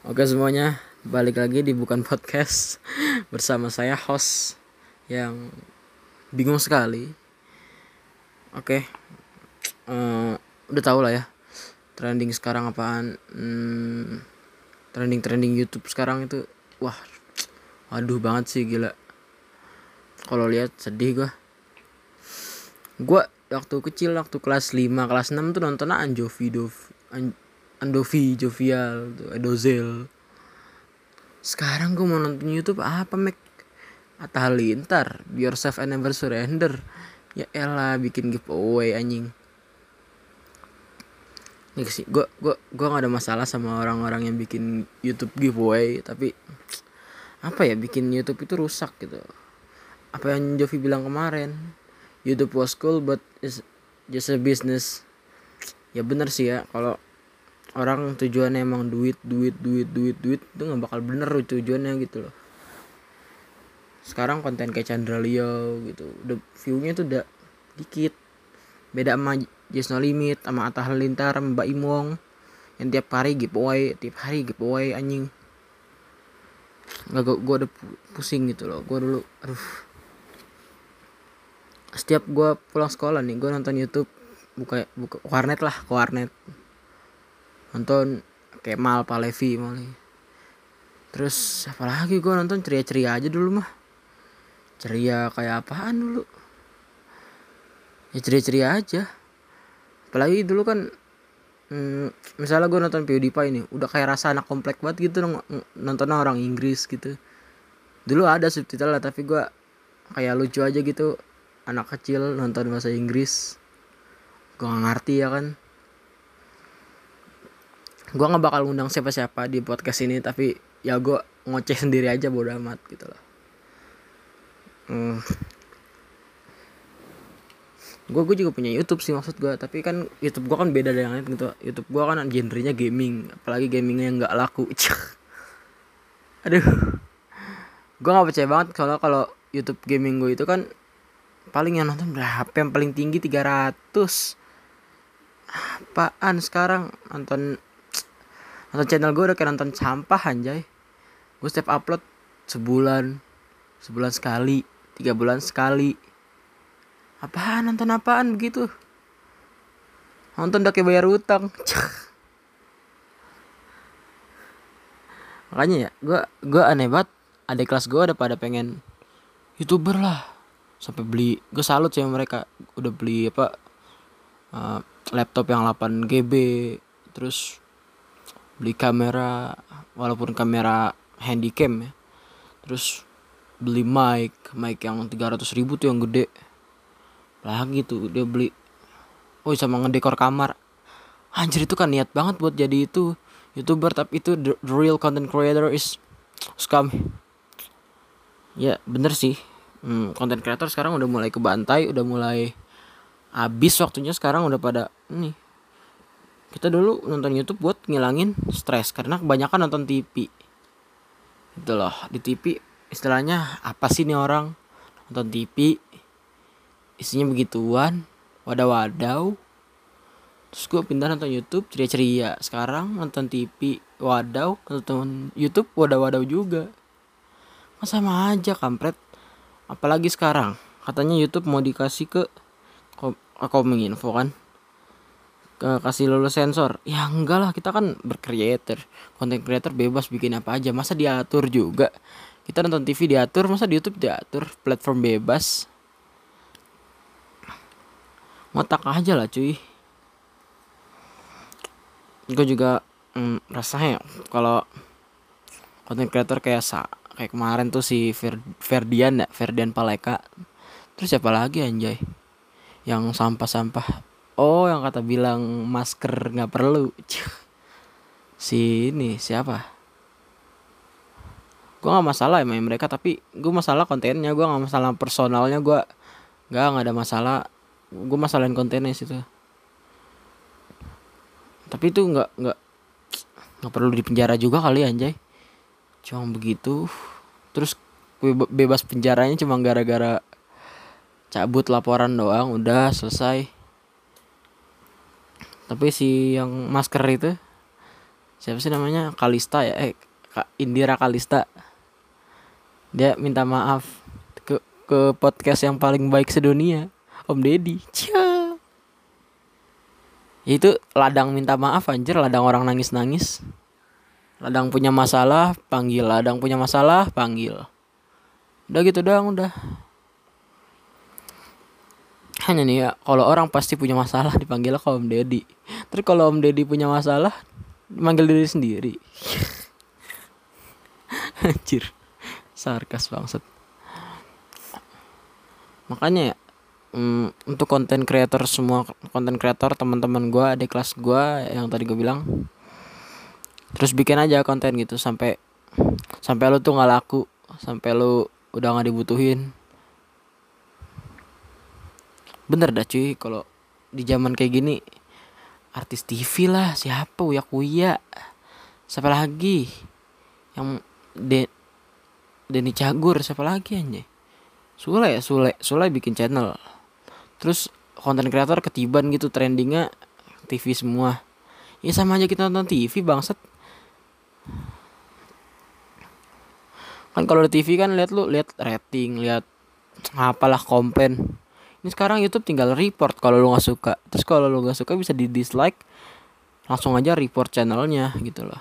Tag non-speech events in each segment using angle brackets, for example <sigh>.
Oke semuanya, balik lagi di Bukan Podcast <laughs> Bersama saya host yang bingung sekali. Oke, eh, udah tau lah ya Trending sekarang apaan. Hmm, Trending-trending Youtube sekarang itu Wah, waduh banget sih gila. Kalau lihat sedih gua. Gua waktu kecil, waktu kelas 5, kelas 6 tuh nonton Anjovi Dov, An Andovi, Jovial, Edozel. Sekarang gue mau nonton YouTube apa, Mek? Atta Halilintar, Be Yourself and Never Surrender. Ya elah, bikin giveaway anjing. Nih sih, gue gua gua gak ada masalah sama orang-orang yang bikin YouTube giveaway, tapi apa ya bikin YouTube itu rusak gitu. Apa yang Jovi bilang kemarin, YouTube was cool but is just a business. Ya bener sih ya, kalau orang tujuannya emang duit duit duit duit duit itu nggak bakal bener tujuannya gitu loh. Sekarang konten kayak Chandra Leo gitu udah viewnya tuh udah dikit. Beda sama Just No Limit sama Atta Halilintar Mbak Imong yang tiap hari giveaway tiap hari giveaway anjing. Nggak gue, gue udah pusing gitu loh gue dulu aduh. Setiap gue pulang sekolah nih gue nonton YouTube buka buka warnet lah ke warnet nonton Kemal Palevi malah. Terus apalagi gue nonton? Ceria-ceria aja dulu mah. Ceria kayak apaan dulu? Ya ceria-ceria aja. Apalagi dulu kan hmm, misalnya gue nonton PewDiePie ini udah kayak rasa anak komplek banget gitu nontonnya orang Inggris gitu. Dulu ada subtitle lah tapi gue kayak lucu aja gitu. Anak kecil nonton bahasa Inggris. Gue gak ngerti ya kan gue nggak bakal ngundang siapa-siapa di podcast ini tapi ya gue ngoceh sendiri aja bodo amat gitu loh. Hmm. gue gue juga punya YouTube sih maksud gue tapi kan YouTube gue kan beda yang lain gitu. YouTube gue kan genrenya gaming apalagi gamingnya yang nggak laku <laughs> aduh. Gue nggak percaya banget kalau kalau YouTube gaming gue itu kan paling yang nonton berapa? Yang paling tinggi 300 apaan sekarang? Nonton nonton channel gue udah kayak nonton sampah anjay. Gue setiap upload sebulan sebulan sekali tiga bulan sekali. Apaan? Nonton apaan begitu? Nonton udah kayak bayar utang. <laughs> Makanya ya gue gue aneh banget. Adik kelas gue udah pada pengen youtuber lah. Sampai beli gue salut sih mereka. Udah beli apa uh, laptop yang 8 GB terus beli kamera walaupun kamera handycam ya. Terus beli mic mic yang 300 ribu tuh yang gede. Lagi tuh dia beli oh sama ngedekor kamar. Anjir itu kan niat banget buat jadi itu youtuber tapi itu real content creator is scam. Ya bener sih. Hmm, content creator sekarang udah mulai kebantai udah mulai habis waktunya sekarang udah pada nih kita dulu nonton YouTube buat ngilangin stres karena kebanyakan nonton TV itu loh. Di TV istilahnya apa sih nih orang? Nonton TV isinya begituan wadaw-wadaw. Terus gue pindah nonton YouTube ceria-ceria. Sekarang nonton TV wadaw. Nonton YouTube wadaw-wadaw juga. Masa sama aja kampret. Apalagi sekarang katanya YouTube mau dikasih ke Kominfo kan kasih lulus sensor. Ya enggak lah. Kita kan bercreator konten creator bebas bikin apa aja. Masa diatur juga? Kita nonton TV diatur masa di YouTube diatur? Platform bebas. Ngotak aja lah cuy. Gue juga mm, rasanya kalau konten creator kayak sa kayak kemarin tuh si Fer Ferdian ya Ferdian Paleka. Terus siapa lagi anjay? Yang sampah-sampah oh yang kata bilang masker nggak perlu. <laughs> Si ini siapa? Gue nggak masalah emang mereka tapi gue masalah kontennya gue nggak masalah personalnya gue nggak nggak ada masalah. Gue masalahin kontennya situ. Tapi itu nggak nggak nggak perlu di penjara juga kali anjay. Cuma begitu. Terus bebas penjaranya cuma gara-gara cabut laporan doang udah selesai tapi si yang masker itu siapa sih namanya? Kalista ya? Eh Kak Indira Kalista. Dia minta maaf ke ke podcast yang paling baik sedunia Om Deddy. Cia. itu ladang minta maaf anjir. Ladang orang nangis nangis ladang punya masalah panggil. Ladang punya masalah panggil. Udah gitu doang udah hanya nih ya kalau orang pasti punya masalah dipanggil ke Om Deddy. Terus kalau Om Deddy punya masalah manggil diri sendiri. <laughs> Anjir sarkas bangsat. Makanya ya um, untuk konten creator semua konten creator teman-teman gue di kelas gue yang tadi gue bilang terus bikin aja konten gitu sampai sampai lu tuh nggak laku sampai lu udah nggak dibutuhin bener dah cuy. Kalau di zaman kayak gini artis TV lah. Siapa? Uya. Kuya siapa lagi? Yang de Denny Cagur. Siapa lagi aja Sule ya? Sule Sule bikin channel. Terus konten kreator ketiban gitu trendingnya TV semua. Ya sama aja kita nonton TV bangsat. Kan kalau di TV kan lihat lu lihat rating lihat apalah komplain ini sekarang YouTube tinggal report kalau lu nggak suka. Terus kalau lu nggak suka bisa di dislike langsung aja report channelnya gitu loh.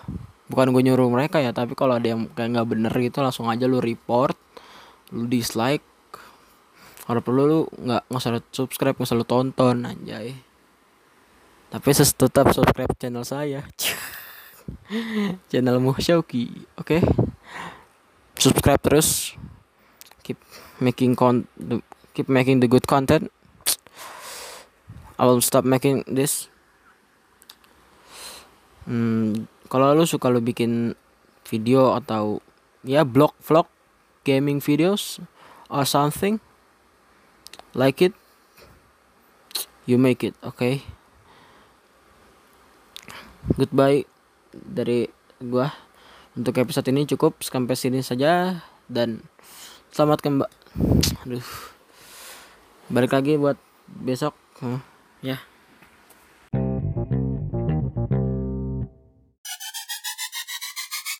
Bukan gue nyuruh mereka ya tapi kalau ada yang kayak nggak bener gitu langsung aja lu report lu dislike. Kalau perlu lu nggak nggak usah subscribe nggak usah tonton anjay. Tapi tetap subscribe channel saya. <laughs> Channel Muhsyauki oke? Okay? subscribe terus. Keep making con keep making the good content. I will stop making this. Hmm, kalau lu suka lu bikin video atau ya blog vlog gaming videos or something like it you make it okay? goodbye dari gua. Untuk episode ini cukup sampai sini saja dan selamat kembali <tsk> balik lagi buat besok. Hmm, ya